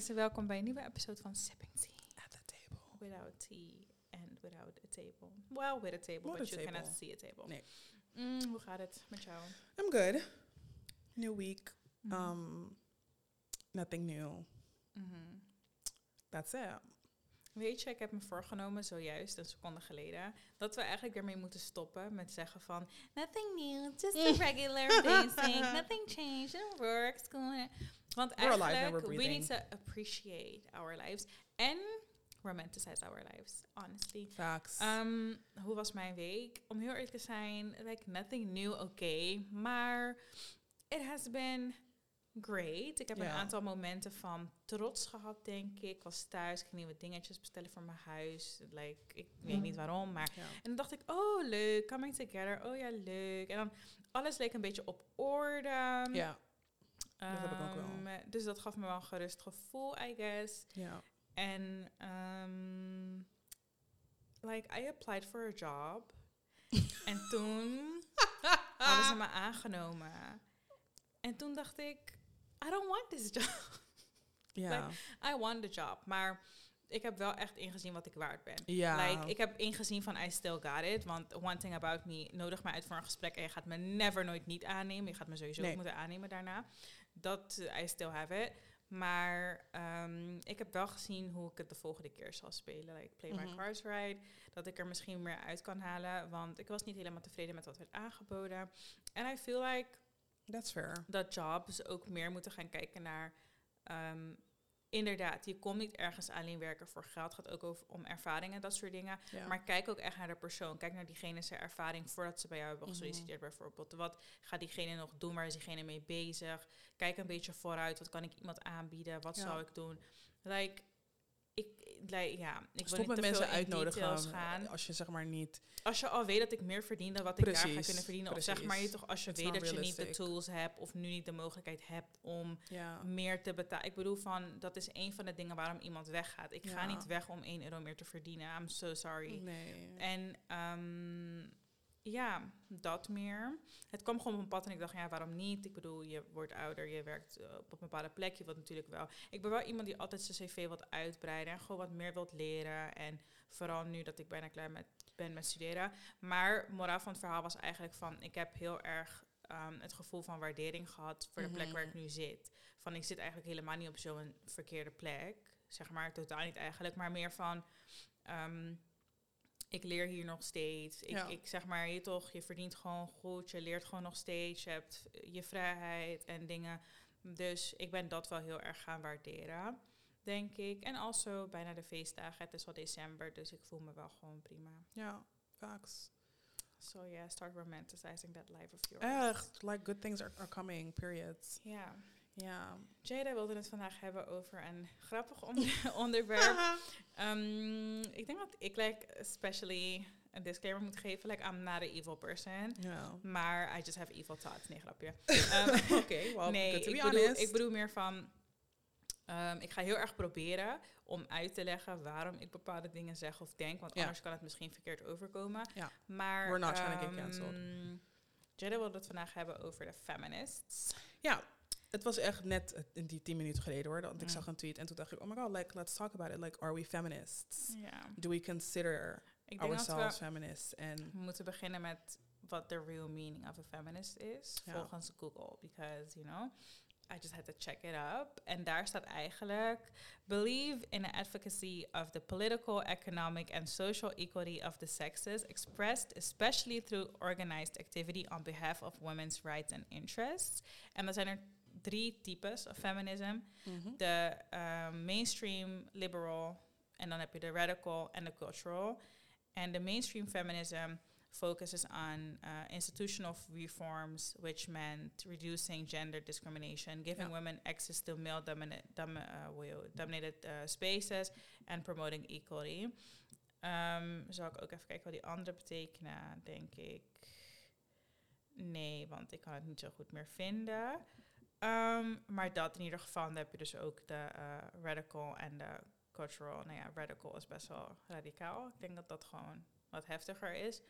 guys, welkom bij een nieuwe episode van Sipping Tea. At the table. Without tea and without a table. Well, with a table, but a you cannot table. see a table. Nee. Mm, hoe gaat het met jou? I'm good. New week. Mhm. Um, nothing new. Mhm. That's it. Weet je, ik heb me voorgenomen, zojuist een seconde geleden, dat we eigenlijk ermee moeten stoppen met zeggen van nothing new, just a regular basic, nothing changed, it works. good." Want eigenlijk, we need to appreciate our lives and romanticize our lives, honestly. Facts. Um, hoe was mijn week? Om heel eerlijk te zijn, like nothing new, oké. maar it has been great. Ik heb een aantal momenten van trots gehad, denk ik. Ik was thuis, ik ging nieuwe dingetjes bestellen voor mijn huis. Like, ik weet niet waarom, maar... ja. En dan dacht ik, oh leuk, coming together. Oh ja, leuk. En dan, alles leek een beetje op orde. Ja. dat heb ik ook wel. Um, Dus dat gaf me wel een gerust gevoel, I guess. Ja. En um, like I applied for a job. en toen hadden ze me aangenomen. En toen dacht ik, I don't want this job. Ja. I want the job. Maar ik heb wel echt ingezien wat ik waard ben. Ja. Like, ik heb ingezien van I still got it. Want one thing about me, nodig me uit voor een gesprek en je gaat me never nooit niet aannemen. Je gaat me sowieso Nee. moeten aannemen daarna. Dat, I still have it. Maar ehm, ik heb wel gezien hoe ik het de volgende keer zal spelen. Like, play my Mhm. cards right. Dat ik er misschien meer uit kan halen. Want ik was niet helemaal tevreden met wat werd aangeboden. En I feel like That's fair. dat jobs ook meer moeten gaan kijken naar. ehm, inderdaad, je komt niet ergens alleen werken voor geld. Het gaat ook over, om ervaringen, dat soort dingen. Ja. Maar kijk ook echt naar de persoon. Kijk naar diegene zijn ervaring voordat ze bij jou hebben Mhm. gesolliciteerd, bijvoorbeeld. Wat gaat diegene nog doen? Waar is diegene mee bezig? Kijk een beetje vooruit. Wat kan ik iemand aanbieden? Wat Ja. zou ik doen? Like, ik, like, ja, ik wil Stop niet met mensen uitnodigen gaan. als je zeg maar niet... Als je al weet dat ik meer verdien dan wat ik daar ga kunnen verdienen. Of zeg maar je toch, als je It's weet dat je niet de tools hebt of nu niet de mogelijkheid hebt om Ja. meer te betalen. Ik bedoel van, dat is een van de dingen waarom iemand weggaat. Ik ga niet weg om 1 euro meer te verdienen. I'm so sorry. Nee. En ehm, ja, dat meer. Het kwam gewoon op een pad en ik dacht, ja, waarom niet? Ik bedoel, je wordt ouder, je werkt eh, op een bepaalde plek. Je wilt natuurlijk wel... Ik ben wel iemand die altijd zijn cv wat uitbreiden en gewoon wat meer wilt leren. En vooral nu dat ik bijna klaar met, ben met studeren. Maar moraal van het verhaal was eigenlijk van, ik heb heel erg ehm, het gevoel van waardering gehad voor de plek waar ik nu zit. Van, ik zit eigenlijk helemaal niet op zo'n verkeerde plek. Zeg maar, totaal niet eigenlijk. Maar meer van... ehm, ik leer hier nog steeds. Ik, Ja. ik zeg maar, je toch, je verdient gewoon goed, je leert gewoon nog steeds, je hebt je vrijheid en dingen. Dus ik ben dat wel heel erg gaan waarderen, denk ik. En also bijna de feestdagen, het is al december, dus ik voel me wel gewoon prima. Ja. Facts. So yeah, start romanticizing that life of yours. Echt. Like good things are, are coming. Period. Ja. Ja. Jada wilde het vandaag hebben over een grappig onder- onderwerp. Ehm, ik denk dat ik like especially een disclaimer moet geven. Like, I'm not an evil person. Maar I just have evil thoughts. Nee, grapje. Ehm, Oké, well, nee, ik be bedoel, honest. ik bedoel meer van... ehm, ik ga heel erg proberen om uit te leggen waarom ik bepaalde dingen zeg of denk. Want anders kan het misschien verkeerd overkomen. Maar, We're not trying to get cancelled. Jada wilde het vandaag hebben over de feminists. Ja, het was echt net eh, in die tien minuten geleden hoor. Want ik zag een tweet en toen dacht ik, oh my god, like, let's talk about it. Like, are we feminists? Ja. Do we consider Ik dat ourselves we feminists? En we moeten beginnen met wat the real meaning of a feminist is. Volgens Google. Because, you know, I just had to check it up. En daar staat eigenlijk... Believe in the advocacy of the political, economic and social equality of the sexes... expressed especially through organized activity on behalf of women's rights and interests. En dan zijn er drie types of feminism. Mhm. de um, mainstream liberal en dan heb je de radical en de cultural. En de mainstream feminism focuses on uh, institutional reforms, which meant reducing gender discrimination, giving women access to male dom- uh, will- dominated uh, spaces, and promoting equality. Um, zal ik ook even kijken wat die andere betekenen, denk ik. Nee, want ik kan het niet zo goed meer vinden. Ehm, maar dat in ieder geval, dan heb je dus ook de eh, radical en de cultural. Nou ja, radical is best wel radicaal. Ik denk dat dat gewoon wat heftiger is.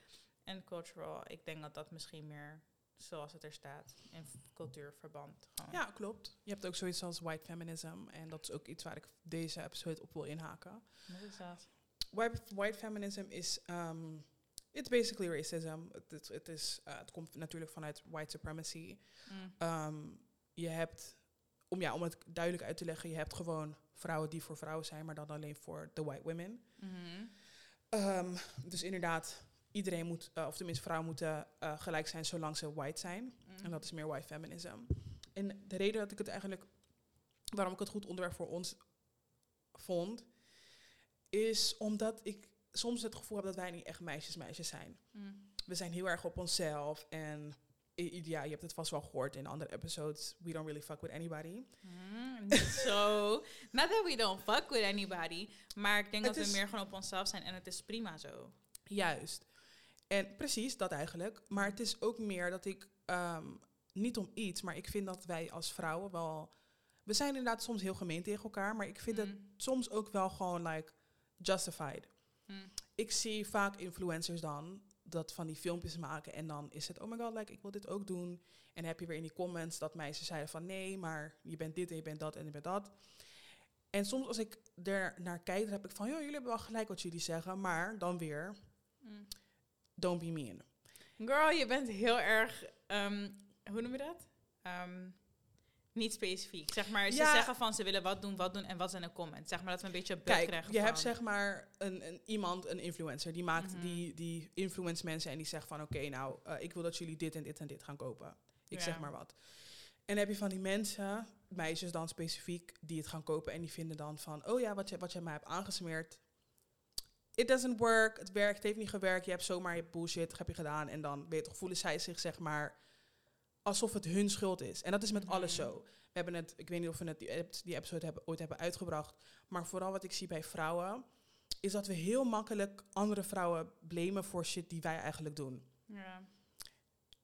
En cultural, ik denk dat dat misschien meer zoals het er staat. In cultuurverband. Gewoon. Ja, klopt. Je hebt ook zoiets als white feminism. En dat is ook iets waar ik deze episode op wil inhaken. Wat is dat? White, white feminism is... Um, it's basically racism. Het, is- het, is, uh, het komt natuurlijk vanuit white supremacy. Mm. Ehm, je hebt, om, ja, om het duidelijk uit te leggen... je hebt gewoon vrouwen die voor vrouwen zijn... maar dan alleen voor de white women. Mhm. Ehm, dus inderdaad, iedereen moet... uh, of tenminste, vrouwen moeten uh, gelijk zijn... zolang ze white zijn. Mhm. En dat is meer white feminism. En de reden dat ik het eigenlijk, waarom ik het goed onderwerp voor ons vond, is omdat ik soms het gevoel heb dat wij niet echt meisjes meisjes zijn. Mm. We zijn heel erg op onszelf en ja, je hebt het vast wel gehoord in andere episodes. We don't really fuck with anybody. Mm, niet zo. Not that we don't fuck with anybody. Maar ik denk Het dat we meer gewoon op onszelf zijn. En het is prima zo. Juist. En precies, dat eigenlijk. Maar het is ook meer dat ik, ehm, niet om iets, maar ik vind dat wij als vrouwen wel... We zijn inderdaad soms heel gemeen tegen elkaar, maar ik vind het Mm. soms ook wel gewoon like justified. Mm. Ik zie vaak influencers dan dat van die filmpjes maken en dan is het oh my god, like ik wil dit ook doen. En dan heb je weer in die comments dat meisjes zeiden van nee, maar je bent dit en je bent dat en je bent dat. En soms als ik er naar kijk, dan heb ik van joh, jullie hebben wel gelijk wat jullie zeggen, maar dan weer Mm. don't be mean. Girl, je bent heel erg, ehm, hoe noem je dat? Ehm, niet specifiek. Zeg maar, ze Ja. zeggen van ze willen wat doen, wat doen en wat zijn de comments. Zeg maar dat we een beetje beeld Kijk, krijgen je van. hebt zeg maar een, een iemand, een influencer, die maakt Mhm. die, die influence mensen en die zegt van oké, nou, eh, ik wil dat jullie dit en dit en dit gaan kopen. Ik Ja. zeg maar wat. En heb je van die mensen, meisjes dan specifiek, die het gaan kopen en die vinden dan van, oh ja, wat je, wat jij mij hebt aangesmeerd, it doesn't work, het werkt, het heeft niet gewerkt, je hebt zomaar je bullshit, heb je gedaan en dan weet je toch, voelen zij zich zeg maar alsof het hun schuld is. En dat is met alles zo. We hebben het, ik weet niet of we het die, die episode hebben, ooit hebben uitgebracht, maar vooral wat ik zie bij vrouwen, is dat we heel makkelijk andere vrouwen blamen voor shit die wij eigenlijk doen. Ja.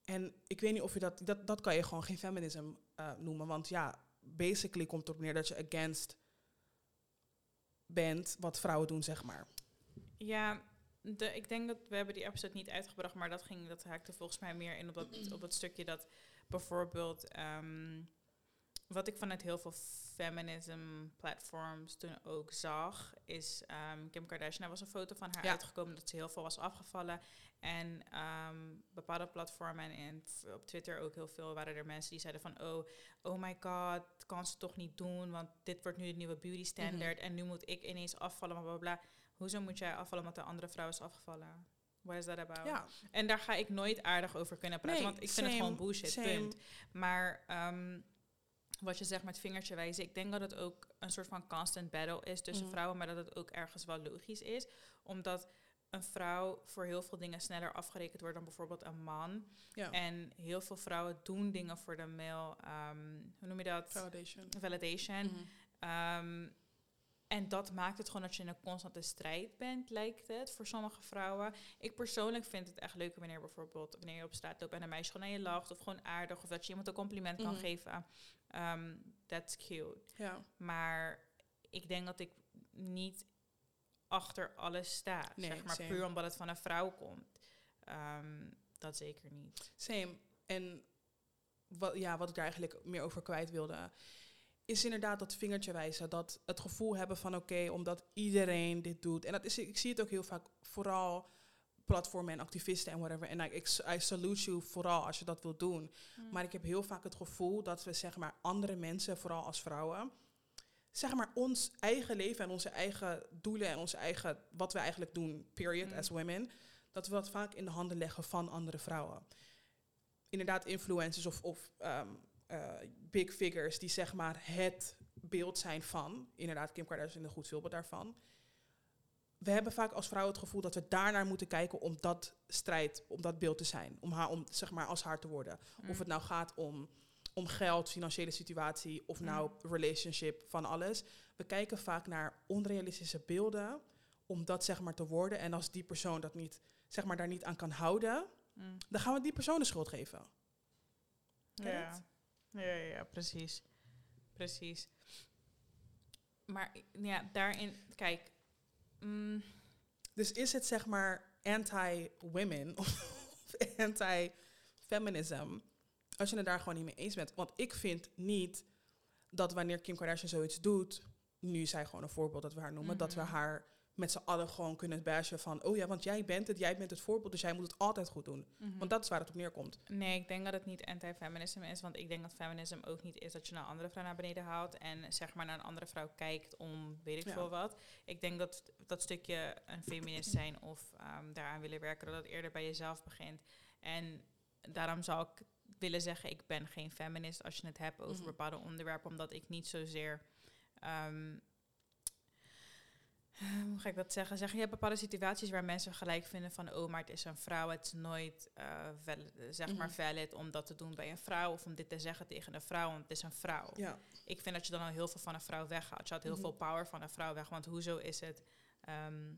En ik weet niet of je dat, dat, dat kan je gewoon geen feminism eh, noemen. Want ja, basically komt het erop neer dat je against bent wat vrouwen doen, zeg maar. Ja, de, ik denk dat we hebben die episode niet uitgebracht, maar dat ging, dat haakte volgens mij meer in op dat, op dat stukje dat bijvoorbeeld ehm, wat ik vanuit heel veel feminism platforms toen ook zag, is ehm, Kim Kardashian. Er was een foto van haar Ja. uitgekomen dat ze heel veel was afgevallen. En ehm, bepaalde platformen en, op Twitter ook heel veel waren er mensen die zeiden van oh, oh my god, kan ze toch niet doen, want dit wordt nu de nieuwe beauty standard en nu moet ik ineens afvallen, bla bla bla. Hoezo moet jij afvallen omdat de andere vrouw is afgevallen? What is that about? Ja, En daar ga ik nooit aardig over kunnen praten, Nee, want ik vind het gewoon bullshit, same. punt. Maar ehm, wat je zegt met vingertje wijzen, ik denk dat het ook een soort van constant battle is tussen Mhm. vrouwen, maar dat het ook ergens wel logisch is, omdat een vrouw voor heel veel dingen sneller afgerekend wordt dan bijvoorbeeld een man. ja. En heel veel vrouwen doen dingen voor de male, ehm, hoe noem je dat? Validation. Validation. Ehm, en dat maakt het gewoon dat je in een constante strijd bent, lijkt het, voor sommige vrouwen. Ik persoonlijk vind het echt leuk wanneer bijvoorbeeld, wanneer je op straat loopt en een meisje gewoon naar je lacht, of gewoon aardig, of dat je iemand een compliment kan Mhm. geven. Ehm, that's cute. Ja, Maar ik denk dat ik niet achter alles sta, Nee, zeg maar, same. puur omdat het van een vrouw komt. Ehm, dat zeker niet. same. En wat, ja, wat ik daar eigenlijk meer over kwijt wilde, is inderdaad dat vingertje wijzen. Dat het gevoel hebben van oké, omdat iedereen dit doet. En dat is, ik zie het ook heel vaak, vooral platformen en activisten en whatever. En ik I salute you vooral als je dat wilt doen. Maar ik heb heel vaak het gevoel dat we zeg maar andere mensen, vooral als vrouwen, zeg maar ons eigen leven en onze eigen doelen en onze eigen wat we eigenlijk doen, period, Mm. as women, dat we dat vaak in de handen leggen van andere vrouwen. Inderdaad, influencers of, of ehm, eh, big figures die zeg maar het beeld zijn van, inderdaad, Kim Kardashian is een goed voorbeeld daarvan. We hebben vaak als vrouwen het gevoel dat we daarnaar moeten kijken om dat strijd, om dat beeld te zijn, om haar, om zeg maar als haar te worden. Mm. Of het nou gaat om, om geld, financiële situatie of nou relationship, van alles. We kijken vaak naar onrealistische beelden om dat zeg maar te worden. En als die persoon dat niet, zeg maar daar niet aan kan houden, Mm. dan gaan we die persoon de schuld geven. Ja. Ja, ja, precies. Precies. Maar ja, daarin, kijk. mm, Dus is het zeg maar anti-women of feminism als je het daar gewoon niet mee eens bent. Want ik vind niet dat wanneer Kim Kardashian zoiets doet, nu is zij gewoon een voorbeeld dat we haar noemen, dat we Mhm. haar met z'n allen gewoon kunnen bashen van, oh ja, want jij bent het, jij bent het voorbeeld, dus jij moet het altijd goed doen. Mhm. Want dat is waar het op neerkomt. Nee, ik denk dat het niet anti-feminisme is. Want ik denk dat feminisme ook niet is dat je een andere vrouw naar beneden haalt. En zeg maar naar een andere vrouw kijkt om weet ik Ja. veel wat. Ik denk dat dat stukje een feminist zijn of ehm, daaraan willen werken, dat het eerder bij jezelf begint. En daarom zou ik willen zeggen, ik ben geen feminist als je het hebt over Mhm. bepaalde onderwerpen. Omdat ik niet zozeer... ehm, eh, hoe ga ik dat zeggen? Zeg, je hebt bepaalde situaties waar mensen gelijk vinden van... oh, maar het is een vrouw, het is nooit eh, val- zeg maar Mhm. valid om dat te doen bij een vrouw... of om dit te zeggen tegen een vrouw, want het is een vrouw. Ja. Ik vind dat je dan al heel veel van een vrouw weghaalt. Je haalt heel Mhm. veel power van een vrouw weg. Want hoezo is het ehm,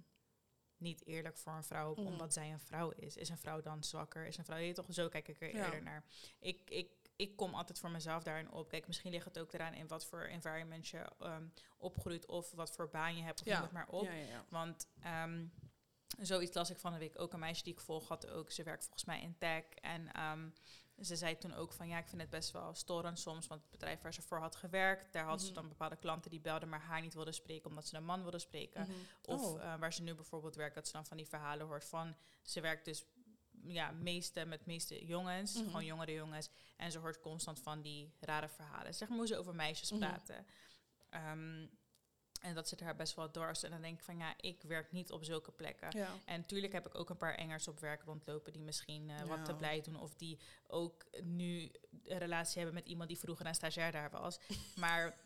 niet eerlijk voor een vrouw Mhm. omdat zij een vrouw is? Is een vrouw dan zwakker? Is een vrouw... Je toch, zo kijk ik er Ja. eerder naar. Ik, ik, ik kom altijd voor mezelf daarin op. Kijk, misschien ligt het ook eraan in wat voor environment je ehm, opgroeit... of wat voor baan je hebt, of Ja. het maar op. Ja, ja, ja. Want ehm, zoiets las ik van de week ook. Een meisje die ik volg had ook. Ze werkt volgens mij in tech. En ehm, ze zei toen ook van ja, ik vind het best wel storend soms. Want het bedrijf waar ze voor had gewerkt, daar had ze Mhm. dan bepaalde klanten die belden, maar haar niet wilden spreken omdat ze een man wilde spreken. Mhm. Of Oh. eh, waar ze nu bijvoorbeeld werkt, dat ze dan van die verhalen hoort van ze werkt dus ja, meeste met meeste jongens, Mhm. gewoon jongere jongens. En ze hoort constant van die rare verhalen. Zeg maar hoe ze over meisjes Mhm. praten. Ehm, en dat zit haar best wel dwars. En dan denk ik van ja, ik werk niet op zulke plekken. Ja. En tuurlijk heb ik ook een paar engers op werk rondlopen die misschien eh, wat te blij doen. Of die ook nu een relatie hebben met iemand die vroeger een stagiair daar was. maar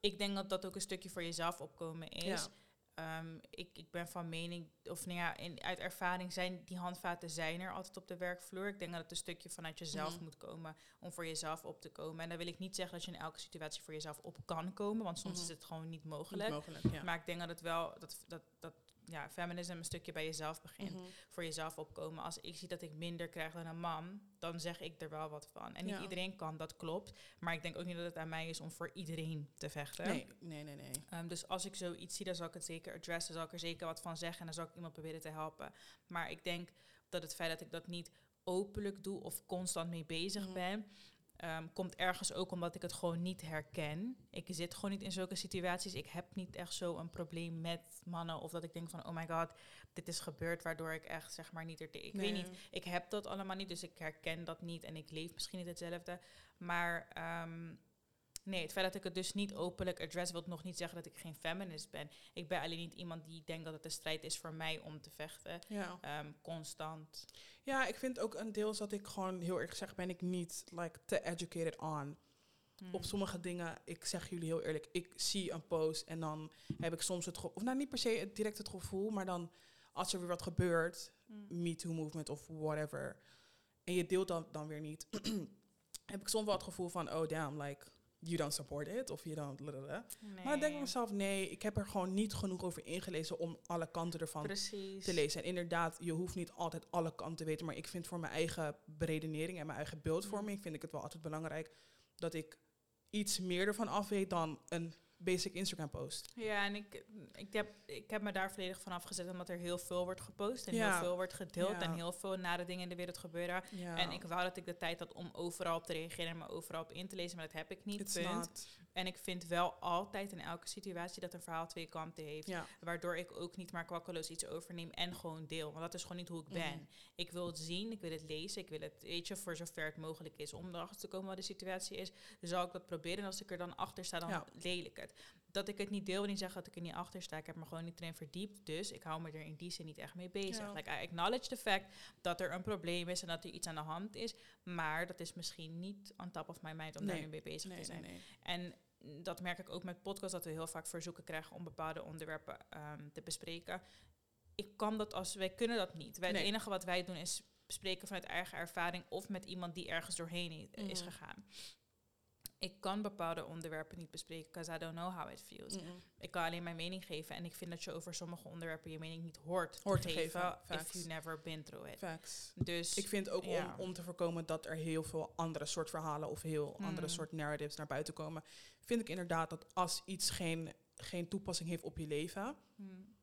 ik denk dat dat ook een stukje voor jezelf opkomen is. Ja. Ehm, ik, ik ben van mening, of nou ja, in, uit ervaring zijn die handvaten zijn er altijd op de werkvloer. Ik denk dat het een stukje vanuit jezelf Mhm. moet komen om voor jezelf op te komen. En dan wil ik niet zeggen dat je in elke situatie voor jezelf op kan komen, want soms Mhm. is het gewoon niet Niet mogelijk. mogelijk, ja. Maar ik denk dat het wel, dat, dat, dat ja, feminisme een stukje bij jezelf begint. Mhm. Voor jezelf opkomen. Als ik zie dat ik minder krijg dan een man, dan zeg ik er wel wat van. En niet Ja. iedereen kan, dat klopt. Maar ik denk ook niet dat het aan mij is om voor iedereen te vechten. Nee, nee, nee, nee. Ehm, dus als ik zoiets zie, dan zal ik het zeker addressen. Dan zal ik er zeker wat van zeggen en dan zal ik iemand proberen te helpen. Maar ik denk dat het feit dat ik dat niet openlijk doe of constant mee bezig Mhm. ben, ehm, komt ergens ook omdat ik het gewoon niet herken. Ik zit gewoon niet in zulke situaties. Ik heb niet echt zo een probleem met mannen of dat ik denk van, oh my god, dit is gebeurd, waardoor ik echt zeg maar niet er. Ik weet niet. Ik heb dat allemaal niet, dus ik herken dat niet en ik leef misschien niet hetzelfde. Maar ehm, nee, het feit dat ik het dus niet openlijk address, wil nog niet zeggen dat ik geen feminist ben. Ik ben alleen niet iemand die denkt dat het een strijd is voor mij om te vechten. Ja. Ehm, constant. ja, ik vind ook een deel dat ik gewoon heel erg zeg, ben ik niet like te educated on. Hmm. Op sommige dingen, ik zeg jullie heel eerlijk, ik zie een post en dan heb ik soms het gevoel, of nou niet per se het- direct het gevoel, maar dan als er weer wat gebeurt, Hmm. Me Too movement of whatever, en je deelt dat dan weer niet, heb ik soms wel het gevoel van, oh damn, like, you don't support it, of don't... blablabla. Nee. Maar dan denk ik mezelf, nee, ik heb er gewoon niet genoeg over ingelezen om alle kanten ervan Precies. te lezen. En inderdaad, je hoeft niet altijd alle kanten te weten, maar ik vind voor mijn eigen beredenering en mijn eigen beeldvorming, vind ik het wel altijd belangrijk dat ik iets meer ervan af weet dan een basic Instagram post. Ja, en ik, ik, heb, ik heb me daar volledig van afgezet omdat er heel veel wordt gepost en Ja. heel veel wordt gedeeld Ja. en heel veel nare dingen in de wereld gebeuren. Ja. En ik wou dat ik de tijd had om overal op te reageren en me overal op in te lezen, maar dat heb ik niet. It's punt. not. En ik vind wel altijd in elke situatie dat een verhaal twee kanten heeft. Ja. Waardoor ik ook niet maar kwakkeloos iets overneem en gewoon deel. Want dat is gewoon niet hoe ik ben. Mhm. Ik wil het zien, ik wil het lezen, ik wil het, weet je, voor zover het mogelijk is. Om erachter te komen wat de situatie is, zal ik dat proberen. En als ik er dan achter sta, dan Ja. leel ik het. Dat ik het niet deel, wil niet zeggen dat ik er niet achter sta. Ik heb me gewoon niet erin verdiept. Dus ik hou me er in die zin niet echt mee bezig. Ja. Like, I acknowledge the fact dat er een probleem is en dat er iets aan de hand is. Maar dat is misschien niet on top of my mind om daar Nee. nu mee bezig Nee, te zijn. nee. En dat merk ik ook met podcasts, dat we heel vaak verzoeken krijgen om bepaalde onderwerpen ehm, te bespreken. Ik kan dat als, wij kunnen dat niet. Wij, Nee. Het enige wat wij doen is bespreken vanuit eigen ervaring of met iemand die ergens doorheen is Mhm. gegaan. Ik kan bepaalde onderwerpen niet bespreken, because I don't know how it feels. Ik kan alleen mijn mening geven en ik vind dat je over sommige onderwerpen je mening niet hoort, Hoort te geven, if you never been through it. Facts. Dus Ik vind ook Ja. om, om te voorkomen dat er heel veel andere soort verhalen of heel andere Mm. soort narratives naar buiten komen, vind ik inderdaad dat als iets geen, geen toepassing heeft op je leven, hmm,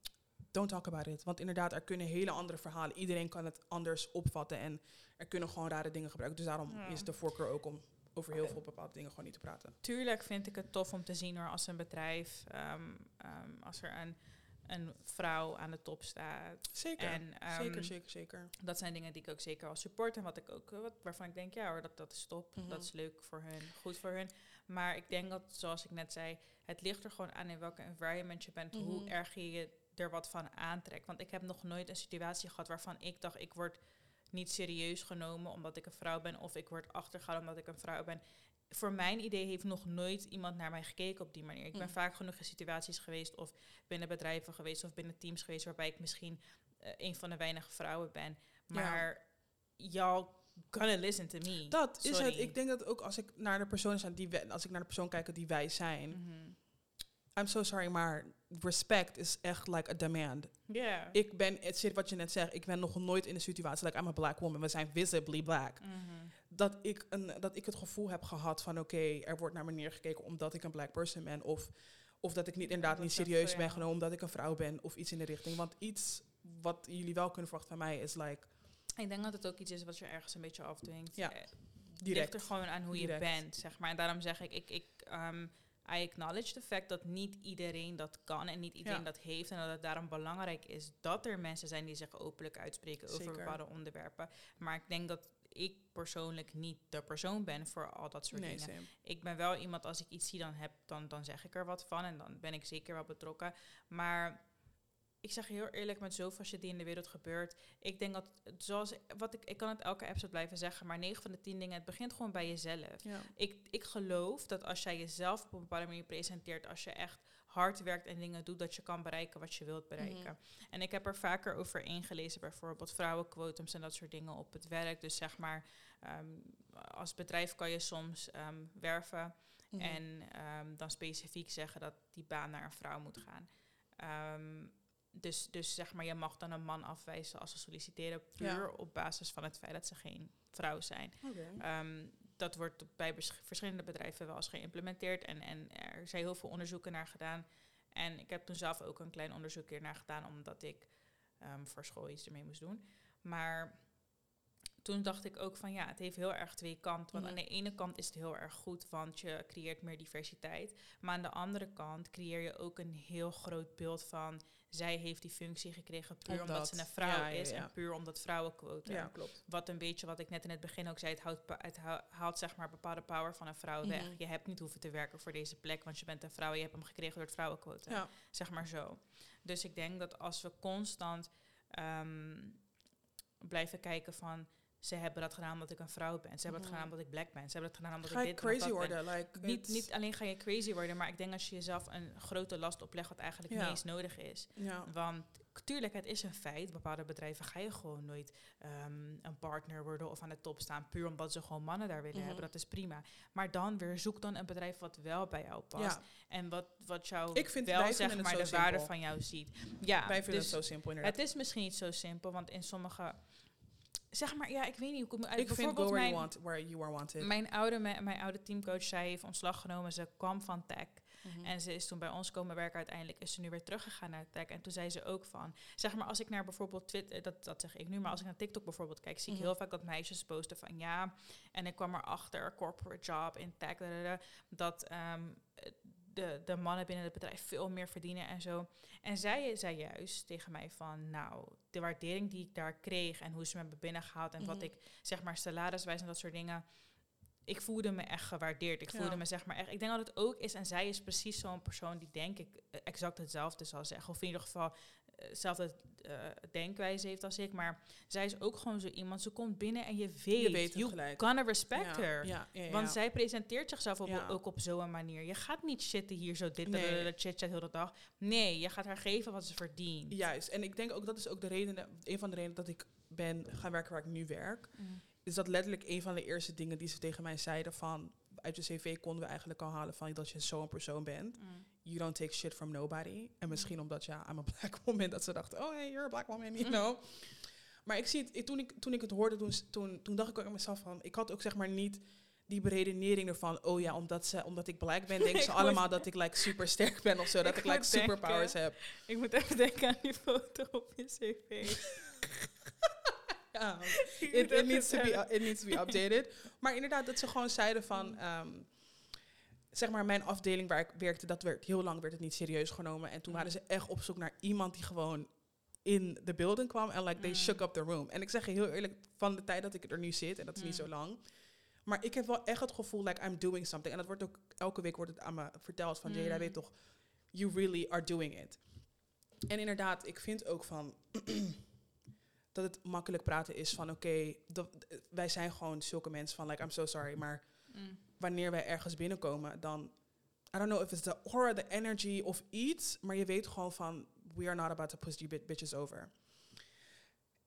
don't talk about it. Want inderdaad, er kunnen hele andere verhalen. Iedereen kan het anders opvatten en er kunnen gewoon rare dingen gebruiken. Dus daarom Ja. is de voorkeur ook om over heel veel bepaalde dingen gewoon niet te praten. Tuurlijk vind ik het tof om te zien hoor, als een bedrijf, ehm, ehm, als er een, een vrouw aan de top staat. Zeker, En, ehm, zeker, zeker, zeker. Dat zijn dingen die ik ook zeker wel support en wat ik ook, wat, waarvan ik denk, ja hoor, dat, dat is top. Mhm. Dat is leuk voor hun, goed voor hun. Maar ik denk dat, zoals ik net zei, het ligt er gewoon aan in welke environment je bent, hoe Mhm. erg je je er wat van aantrekt. Want ik heb nog nooit een situatie gehad waarvan ik dacht, ik word niet serieus genomen omdat ik een vrouw ben, of ik word achtergehouden omdat ik een vrouw ben. Voor mijn idee heeft nog nooit iemand naar mij gekeken op die manier. Ik ben Mm. vaak genoeg in situaties geweest, of binnen bedrijven geweest, of binnen teams geweest, waarbij ik misschien eh, een van de weinige vrouwen ben. Ja. Maar y'all gonna listen to me. Dat is het. Ik denk dat ook als ik naar de persoon zijn die wij- als ik naar de persoon kijk die wij zijn, Mhm. I'm so sorry, maar respect is echt like a demand. Ja. Ik ben, het zit wat je net zegt, ik ben nog nooit in een situatie, like I'm a black woman, we zijn visibly black. Mhm. Dat ik, een, dat ik het gevoel heb gehad van oké, er wordt naar me neergekeken omdat ik een black person ben. Of, of dat ik niet inderdaad niet serieus ben genomen omdat ik een vrouw ben of iets in de richting. Want iets wat jullie wel kunnen verwachten van mij is like Ik denk dat het ook iets is wat je ergens een beetje afdwingt. Ja, Eh, direct. ligt er gewoon aan hoe Direct. je bent, zeg maar. En daarom zeg ik, ik, ik ehm, I acknowledge the fact dat niet iedereen dat kan en niet iedereen Ja. dat heeft. En dat het daarom belangrijk is dat er mensen zijn die zich openlijk uitspreken over bepaalde onderwerpen. Maar ik denk dat ik persoonlijk niet de persoon ben voor al dat soort Nee, dingen. same. Ik ben wel iemand, als ik iets zie, dan, heb, dan, dan zeg ik er wat van. En dan ben ik zeker wel betrokken. Maar ik zeg heel eerlijk, met zoveel shit die in de wereld gebeurt. Ik denk dat, zoals wat ik, ik kan het elke episode blijven zeggen, maar 9 van de 10 dingen, het begint gewoon bij jezelf. Ja. Ik, ik geloof dat als jij jezelf op een bepaalde manier presenteert, als je echt hard werkt en dingen doet, dat je kan bereiken wat je wilt bereiken. En ik heb er vaker over ingelezen, bijvoorbeeld vrouwenquotums en dat soort dingen op het werk. Dus zeg maar, ehm, als bedrijf kan je soms ehm, werven Mhm. en ehm, dan specifiek zeggen dat die baan naar een vrouw moet gaan. Dus, dus zeg maar, je mag dan een man afwijzen als ze solliciteren, puur Ja. op basis van het feit dat ze geen vrouw zijn. Ehm, dat wordt bij verschillende bedrijven wel eens geïmplementeerd en, en er zijn heel veel onderzoeken naar gedaan. En ik heb toen zelf ook een klein onderzoek hier naar gedaan, omdat ik ehm, voor school iets ermee moest doen. Maar toen dacht ik ook van ja, het heeft heel erg twee kanten. Want aan de ene kant is het heel erg goed, want je creëert meer diversiteit. Maar aan de andere kant creëer je ook een heel groot beeld van zij heeft die functie gekregen puur omdat, Omdat- ze een vrouw ja, is ja. en puur omdat vrouwenquota. Ja, klopt. Wat een beetje wat ik net in het begin ook zei, het, houdt, pa- het haalt zeg maar bepaalde power van een vrouw weg. Mhm. Je hebt niet hoeven te werken voor deze plek, want je bent een vrouw en je hebt hem gekregen door het vrouwenquota. Ja. Zeg maar zo. Dus ik denk dat als we constant ehm, blijven kijken van... Ze hebben dat gedaan omdat ik een vrouw ben. Ze hebben het Mhm. gedaan omdat ik black ben. Ze hebben het gedaan omdat Ga ik dit ben of crazy dat worden? Like, Niet, niet alleen ga je crazy worden, maar ik denk als je jezelf een grote last oplegt wat eigenlijk Ja. niet eens nodig is. Ja. Want tuurlijk, het is een feit. Bepaalde bedrijven ga je gewoon nooit ehm, een partner worden of aan de top staan. Puur omdat ze gewoon mannen daar willen Mhm. hebben. Dat is prima. Maar dan weer zoek dan een bedrijf wat wel bij jou past. Ja. En wat, wat jou Ik vind- wel zeg maar de waarde van jou ziet. Ja, Wij vinden dus het zo simpel inderdaad. het is misschien niet zo simpel. Want in sommige... Zeg maar, ja, ik weet niet hoe ik moet uit. ik vind go where you, mijn, want, where you are wanted. mijn, oude, mijn oude teamcoach, zij heeft ontslag genomen. Ze kwam van tech. Mhm. En ze is toen bij ons komen werken. Uiteindelijk is ze nu weer teruggegaan naar tech. En toen zei ze ook van... Zeg maar, als ik naar bijvoorbeeld Twitter... Dat, dat zeg ik nu, maar als ik naar TikTok bijvoorbeeld kijk... zie ik Mhm. heel vaak dat meisjes posten van... Ja, en ik kwam erachter, corporate job in tech... da, da, da, dat ehm, de, de mannen binnen het bedrijf veel meer verdienen en zo. En zij zei juist tegen mij van... Nou, de waardering die ik daar kreeg... en hoe ze me hebben binnengehaald... en wat Mhm. ik, zeg maar, salariswijs en dat soort dingen ik voelde me echt gewaardeerd. Ik voelde me zeg maar echt. Ik denk dat het ook is. En zij is precies zo'n persoon die denk ik exact hetzelfde zal zeggen. Of in ieder geval hetzelfde eh, denkwijze heeft als ik. Maar zij is ook gewoon zo iemand. Ze komt binnen en je weet. je weet you gelijk. gonna respect ja. her. Ja. Want zij presenteert zichzelf op, ook op zo'n manier. Je gaat niet zitten hier zo dit Nee. nee. chit-chat heel de dag. Nee, je gaat haar geven wat ze verdient. Juist. En ik denk ook dat is ook de reden, een van de redenen dat ik ben gaan werken waar ik nu werk. Mm. Is dat letterlijk een van de eerste dingen die ze tegen mij zeiden van uit je cv konden we eigenlijk al halen van dat je zo'n persoon bent. Mm. You don't take shit from nobody. En misschien omdat ja, I'm a black woman dat ze dachten, oh hey, you're a black woman, you Mm. know. Maar ik zie het, toen, ik, toen ik het hoorde, toen, toen, toen dacht ik ook aan mezelf van, ik had ook zeg maar niet die beredenering ervan, oh ja, omdat, ze, omdat ik black ben, denken ze allemaal dat ik like super sterk ben of zo, dat Ik ik like denken- superpowers heb. Ik moet even denken aan die foto op je cv. Ja. It, it, needs to be, it needs to be updated. Maar inderdaad, dat ze gewoon zeiden van, ehm, zeg maar, mijn afdeling waar ik werkte, dat werd heel lang werd het niet serieus genomen. En toen Mm. waren ze echt op zoek naar iemand die gewoon in de building kwam en like they Mm. shook up the room. En ik zeg je heel eerlijk, van de tijd dat ik er nu zit, en dat is niet Mm. zo lang, maar ik heb wel echt het gevoel like I'm doing something. En dat wordt ook elke week wordt het aan me verteld van, Jada, Mm. weet toch, you really are doing it. En inderdaad, ik vind ook van dat het makkelijk praten is van oké, wij zijn gewoon zulke mensen van like I'm so sorry, maar Mm. Wanneer wij ergens binnenkomen, dan I don't know if it's the aura, the energy of iets, maar je weet gewoon van we are not about to push bit- bitches over.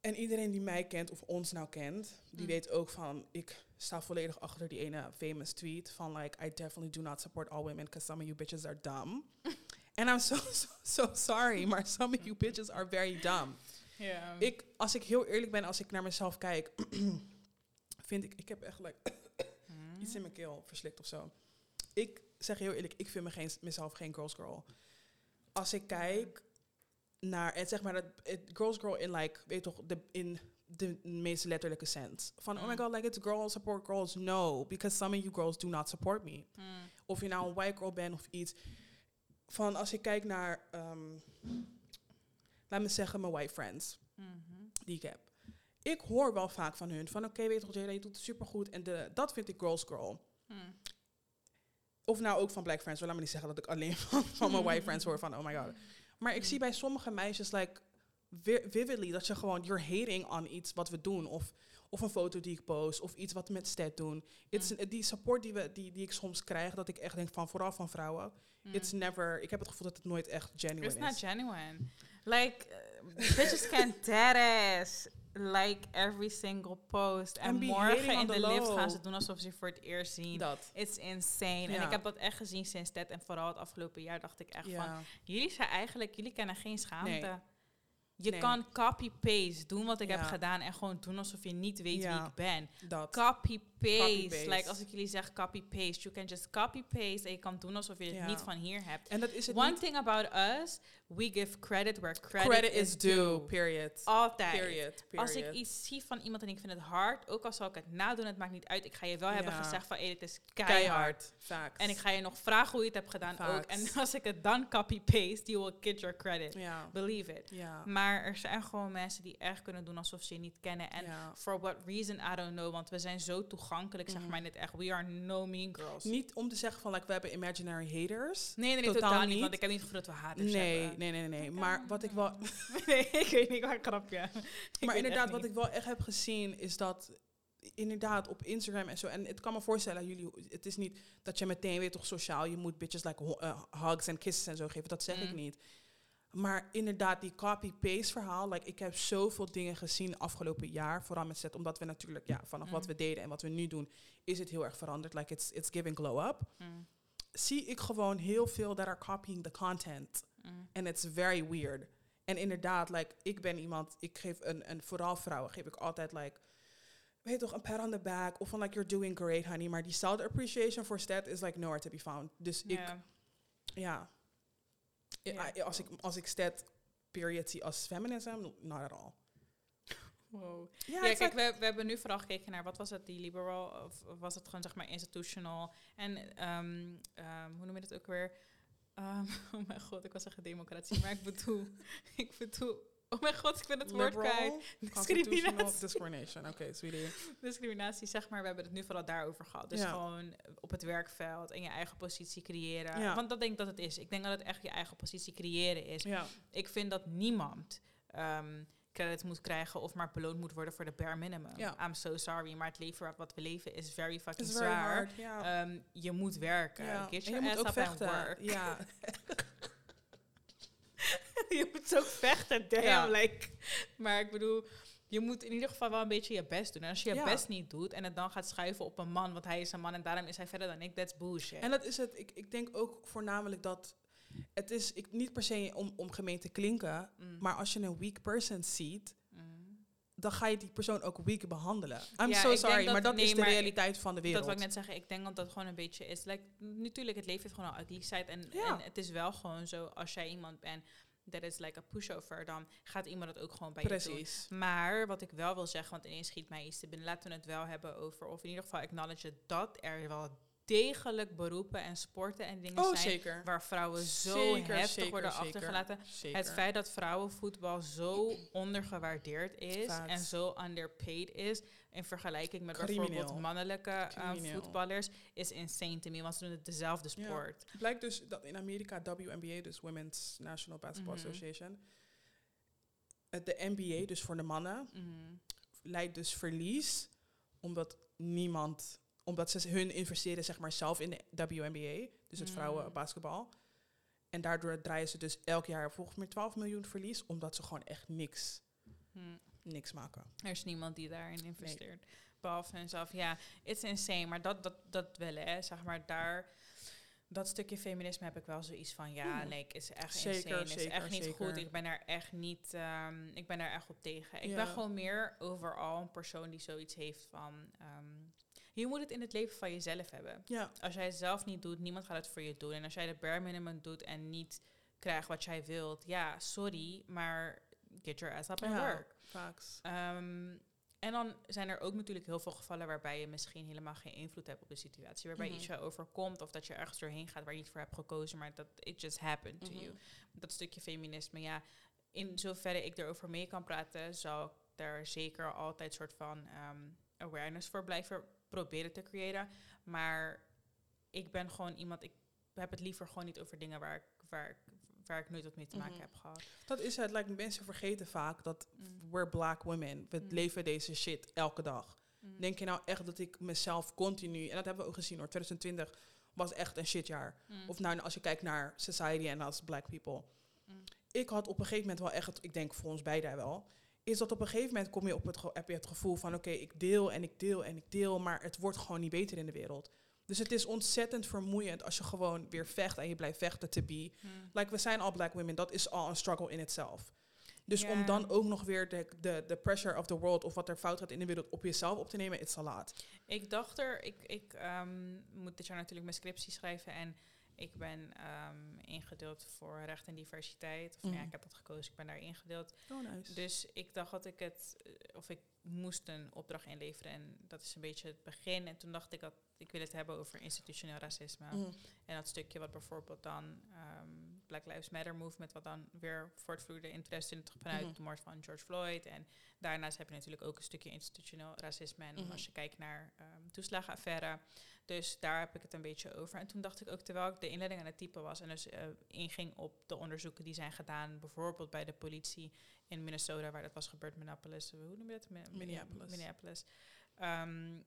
En iedereen die mij kent of ons nou kent, die Mm. weet ook van ik sta volledig achter die ene famous tweet van like I definitely do not support all women because some of you bitches are dumb. And I'm so, so so sorry, maar some of you bitches are very dumb. Ja. Ik, als ik heel eerlijk ben, als ik naar mezelf kijk, vind ik, ik heb echt like. Iets in mijn keel verslikt of zo. Ik zeg heel eerlijk, ik vind me geen, mezelf geen girls girl. Als ik kijk naar, het zeg maar, het, het girls girl in like, weet toch, de, in de meest letterlijke sens. Van, oh my Mm. god, like it's girls support girls. No, because some of you girls do not support me. Mm. Of je nou een white girl bent of iets. Van als ik kijk naar, ehm, laat me zeggen, mijn white friends Mhm. die ik heb. Ik hoor wel vaak van hun van oké, weet je Jada, je doet het supergoed. En de, dat vind ik girls girl. Mm. Of nou ook van black friends. Laat me niet zeggen dat ik alleen van, van mijn white friends hoor van oh my god. Maar ik zie bij sommige meisjes like vi- vividly dat je gewoon you're hating on iets wat we doen of of een foto die ik post of iets wat we met Sted doen. It's, die support die, we, die, die ik soms krijg, dat ik echt denk van vooral van vrouwen. Mm. It's never. Ik heb het gevoel dat het nooit echt genuine It's not is. genuine. Like, uh, bitches can dead ass. Like every single post. En morgen in de lift gaan ze doen alsof ze voor het eerst zien. Dat. It's insane. En ik heb dat echt gezien sinds dat. En vooral het afgelopen jaar dacht ik echt van... Jullie zijn eigenlijk... Jullie kennen geen schaamte. Nee. Je Nee. kan copy-paste doen wat ik heb gedaan... en gewoon doen alsof je niet weet wie ik ben. Dat. Copy-paste. Copy-paste. Like als ik jullie zeg copy-paste... You can just copy-paste en je kan doen alsof je het niet van hier hebt. En dat is het One niet. thing about us... We give credit where credit, Credit is due. Period. Altijd. Period. Als ik iets zie van iemand en ik vind het hard, ook al zal ik het nadoen, het maakt niet uit. Ik ga je wel hebben gezegd van, hey, dit is keihard. Keihard. Facts. En ik ga je nog vragen hoe je het hebt gedaan ook. En als ik het dan copy-paste, you will get your credit. Believe it. Maar er zijn gewoon mensen die echt kunnen doen alsof ze je niet kennen. En for what reason, I don't know. Want we zijn zo toegankelijk, zeg Mhm. maar net echt. We are no mean girls. Niet om te zeggen van like, we hebben imaginary haters. nee, nee, nee, totaal, totaal niet. niet. Want ik heb niet gevoeld dat we haters Nee, hebben. nee, nee, nee, nee. Maar wat ik wel, nee, ik weet niet, waar grapje. Ik maar inderdaad, wat ik wel echt heb gezien is dat inderdaad op Instagram en zo. En het kan me voorstellen, jullie, het is niet dat je meteen weer toch sociaal, je moet bitches like eh, hugs en kisses en zo geven. Dat zeg ik Mm. niet. Maar inderdaad, die copy-paste verhaal. Like, ik heb zoveel dingen gezien afgelopen jaar. Vooral met set, omdat we natuurlijk, ja, vanaf wat we deden en wat we nu doen, is het heel erg veranderd. Like, it's, it's giving glow up. Mm, Zie ik gewoon heel veel that are copying the content. mm, And it's very weird. En inderdaad, like, ik ben iemand, ik geef een, een vooral vrouwen, geef ik altijd like, weet toch, een pat on the back. Of van like, you're doing great, honey. Maar die self appreciation for stat is like nowhere to be found. Dus ik, ja. Ja. I- als, ik, als ik stat period zie als feminism, not at all. Wow. Ja, kijk, we, we hebben nu vooral gekeken naar wat was het, die liberal, of was het gewoon zeg maar institutional en ehm, ehm, hoe noem je dat ook weer? Ehm, oh mijn god, ik was zeggen democratie, maar ik bedoel, ik bedoel, oh mijn god, ik ben het woord kwijt. Discriminatie. discrimination. Oké, sweetie. Discriminatie, zeg maar, we hebben het nu vooral daarover gehad. Dus Ja. gewoon op het werkveld en je eigen positie creëren. Ja. Want dat denk ik dat het is. Ik denk dat het echt je eigen positie creëren is. Ja, Ik vind dat niemand ehm, credit moet krijgen of maar beloond moet worden voor de bare minimum. I'm so sorry, maar het leven wat we leven is very fucking it's very zwaar. hard. Ehm, je moet werken. Get your je moet ass ook up and vechten. work. Ja, je moet ook vechten, damn. Ja. Like. Maar ik bedoel, je moet in ieder geval wel een beetje je best doen. En als je je Ja. best niet doet en het dan gaat schuiven op een man, want hij is een man en daarom is hij verder dan ik, that's bullshit. En dat is het. Ik, ik denk ook voornamelijk dat het is ik, niet per se om, om gemeen te klinken, Mm, maar als je een weak person ziet, mm, dan ga je die persoon ook weak behandelen. I'm Ja, so sorry, dat- maar dat nee, is de ik- realiteit van de wereld. Dat wil ik net zeggen. Ik denk dat dat gewoon een beetje is. Like, natuurlijk, het leven heeft gewoon een ugly side. En, Ja. en het is wel gewoon zo, als jij iemand bent dat is like a pushover, dan gaat iemand het ook gewoon bij je doen. Precies. Maar wat ik wel wil zeggen, want ineens schiet mij iets te binnen. Laten we het wel hebben over, of in ieder geval acknowledge dat er wel degelijk beroepen en sporten en dingen Oh, zijn zeker. waar vrouwen zo Zeker, heftig zeker, worden achtergelaten. Het feit dat vrouwenvoetbal zo ondergewaardeerd is en zo underpaid is in vergelijking met Crimineel. bijvoorbeeld mannelijke eh, voetballers is insane to me, want ze doen het dezelfde Ja. sport. Het blijkt dus dat in Amerika WNBA, dus Women's National Basketball Mhm. Association, de NBA, dus voor de mannen, Mhm. leidt dus verlies omdat niemand, omdat ze hun investeren zeg maar zelf in de WNBA, dus het Mm. vrouwenbasketbal. En daardoor draaien ze dus elk jaar volgens mij 12 miljoen verlies, omdat ze gewoon echt niks. Niks maken. Er is niemand die daarin investeert. Behalve hunzelf. Ja, it's insane. Maar dat, dat, dat wel, hè. Zeg maar, daar... Dat stukje feminisme heb ik wel zoiets van... Ja, Hmm. nee, ik is echt Zeker, insane. Het is zeker, echt niet zeker. goed. Ik ben er echt niet... ehm, ik ben er echt op tegen. Ik Ja. ben gewoon meer overal een persoon die zoiets heeft van... ehm, je moet het in het leven van jezelf hebben. Ja, Als jij het zelf niet doet, niemand gaat het voor je doen. En als jij de bare minimum doet en niet krijgt wat jij wilt... Ja, sorry, maar get your ass up and Ja. work. facts. Ehm, en dan zijn er ook natuurlijk heel veel gevallen waarbij je misschien helemaal geen invloed hebt op de situatie. Waarbij Mhm. iets je overkomt of dat je ergens doorheen gaat waar je niet voor hebt gekozen, maar dat it just happened to Mhm. you. Dat stukje feminisme, ja. In zoverre ik erover mee kan praten, zal ik daar zeker altijd soort van ehm, awareness voor blijven proberen te creëren. Maar ik ben gewoon iemand, ik heb het liever gewoon niet over dingen waar ik, waar ik, waar ik nooit wat mee te maken Mhm. heb gehad. Dat is het. Like, mensen vergeten vaak dat Mm. we're black women. We Mm. leven deze shit elke dag. Mm. Denk je nou echt dat ik mezelf continu... En dat hebben we ook gezien hoor. 2020 was echt een shitjaar. Mm. Of nou, als je kijkt naar society en als black people. Mm. Ik had op een gegeven moment wel echt... het- Ik denk voor ons beiden wel. Is dat op een gegeven moment kom je op het, heb je het gevoel van... Oké, ik deel en ik deel en ik deel. Maar het wordt gewoon niet beter in de wereld. Dus het is ontzettend vermoeiend als je gewoon weer vecht en je blijft vechten te be. Mm. Like, we zijn al black women. Dat is al een struggle in itself. Dus om dan ook nog weer de, de, de pressure of the world... of wat er fout gaat in de wereld op jezelf op te nemen... it's a lot. Ik dacht er, ik, ik ehm, moet dit jaar natuurlijk mijn scriptie schrijven en ik ben ehm, ingedeeld voor recht en diversiteit. Of ja, Mhm. ik heb dat gekozen, ik ben daar ingedeeld. Oh, nice. Dus ik dacht dat ik het, eh, of ik moest een opdracht inleveren en dat is een beetje het begin. En toen dacht ik dat ik wil het hebben over institutioneel racisme. Mm. En dat stukje wat bijvoorbeeld dan ehm, Black Lives Matter movement, wat dan weer voortvloeide in 2020 vanuit Mhm. de moord van George Floyd. En daarnaast heb je natuurlijk ook een stukje institutioneel racisme. En Mhm. als je kijkt naar ehm toeslagenaffaire. Dus daar heb ik het een beetje over. En toen dacht ik ook, terwijl ik de inleiding aan het typen was en dus eh, inging op de onderzoeken die zijn gedaan, bijvoorbeeld bij de politie in Minnesota, waar dat was gebeurd, Minneapolis, hoe noem je dat? Mi- Minneapolis. Minneapolis. Ehm,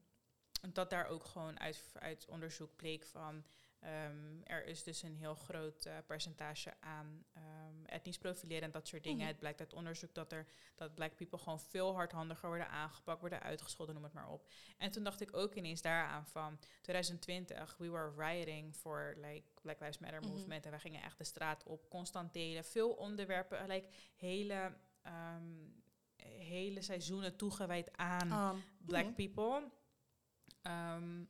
dat daar ook gewoon uit, uit onderzoek bleek van ehm, er is dus een heel groot eh, percentage aan ehm, etnisch profileren en dat soort dingen. Mhm. Het blijkt uit onderzoek dat er dat black people gewoon veel hardhandiger worden aangepakt, worden uitgescholden, noem het maar op. En toen dacht ik ook ineens daaraan van 2020, we were rioting voor like Black Lives Matter Mhm. movement en wij gingen echt de straat op, constant delen, veel onderwerpen, like hele, ehm, hele seizoenen toegewijd aan black mhm. people. Ehm,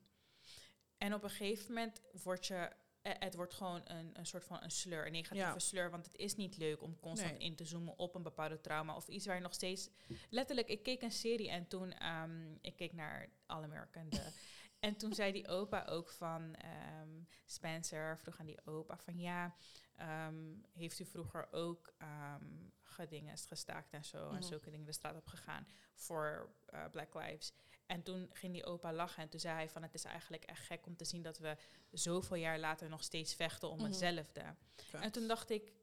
en op een gegeven moment wordt je, eh, het wordt gewoon een, een soort van een sleur, een negatieve Ja. sleur, want het is niet leuk om constant Nee. in te zoomen op een bepaalde trauma of iets waar je nog steeds, letterlijk, ik keek een serie en toen, ehm, ik keek naar All American, de, en toen zei die opa ook van, ehm, Spencer vroeg aan die opa van, ja, heeft u vroeger ook gedinges gestaakt en zo en Mhm. zulke dingen de straat op gegaan voor eh, Black Lives. En toen ging die opa lachen en toen zei hij van het is eigenlijk echt gek om te zien dat we zoveel jaar later nog steeds vechten om Mhm. hetzelfde. En toen dacht ik,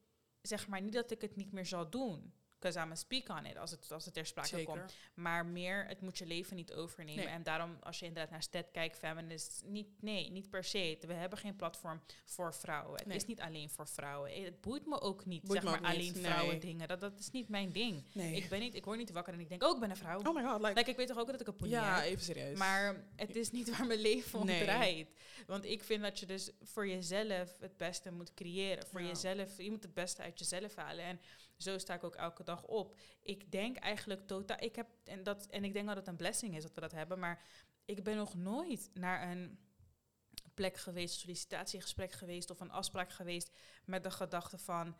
zeg maar niet dat ik het niet meer zal doen. Because I'm a speak on it, als het, als het ter sprake Zeker. komt. Maar meer, het moet je leven niet overnemen. Nee. En daarom, als je inderdaad naar STED kijkt, feminist, niet, nee, niet per se. We hebben geen platform voor vrouwen. Het Nee. is niet alleen voor vrouwen. Eh, Het boeit me ook niet, Boeit zeg maar, niet, alleen nee. vrouwen dingen. Dat, dat is niet mijn ding. Nee. Ik, ben niet, ik word niet wakker en ik denk, oh, ik ben een vrouw. oh my god, like... Like, ik weet toch ook dat ik een poenie ja, heb? even serieus. Maar het is niet waar mijn leven om draait. Want ik vind dat je dus voor jezelf het beste moet creëren. Voor Ja. jezelf, je moet het beste uit jezelf halen. En Zo sta ik ook elke dag op. Ik denk eigenlijk totaal. Ik heb en dat en ik denk dat het een blessing is dat we dat hebben, maar ik ben nog nooit naar een plek geweest, sollicitatiegesprek geweest of een afspraak geweest met de gedachte van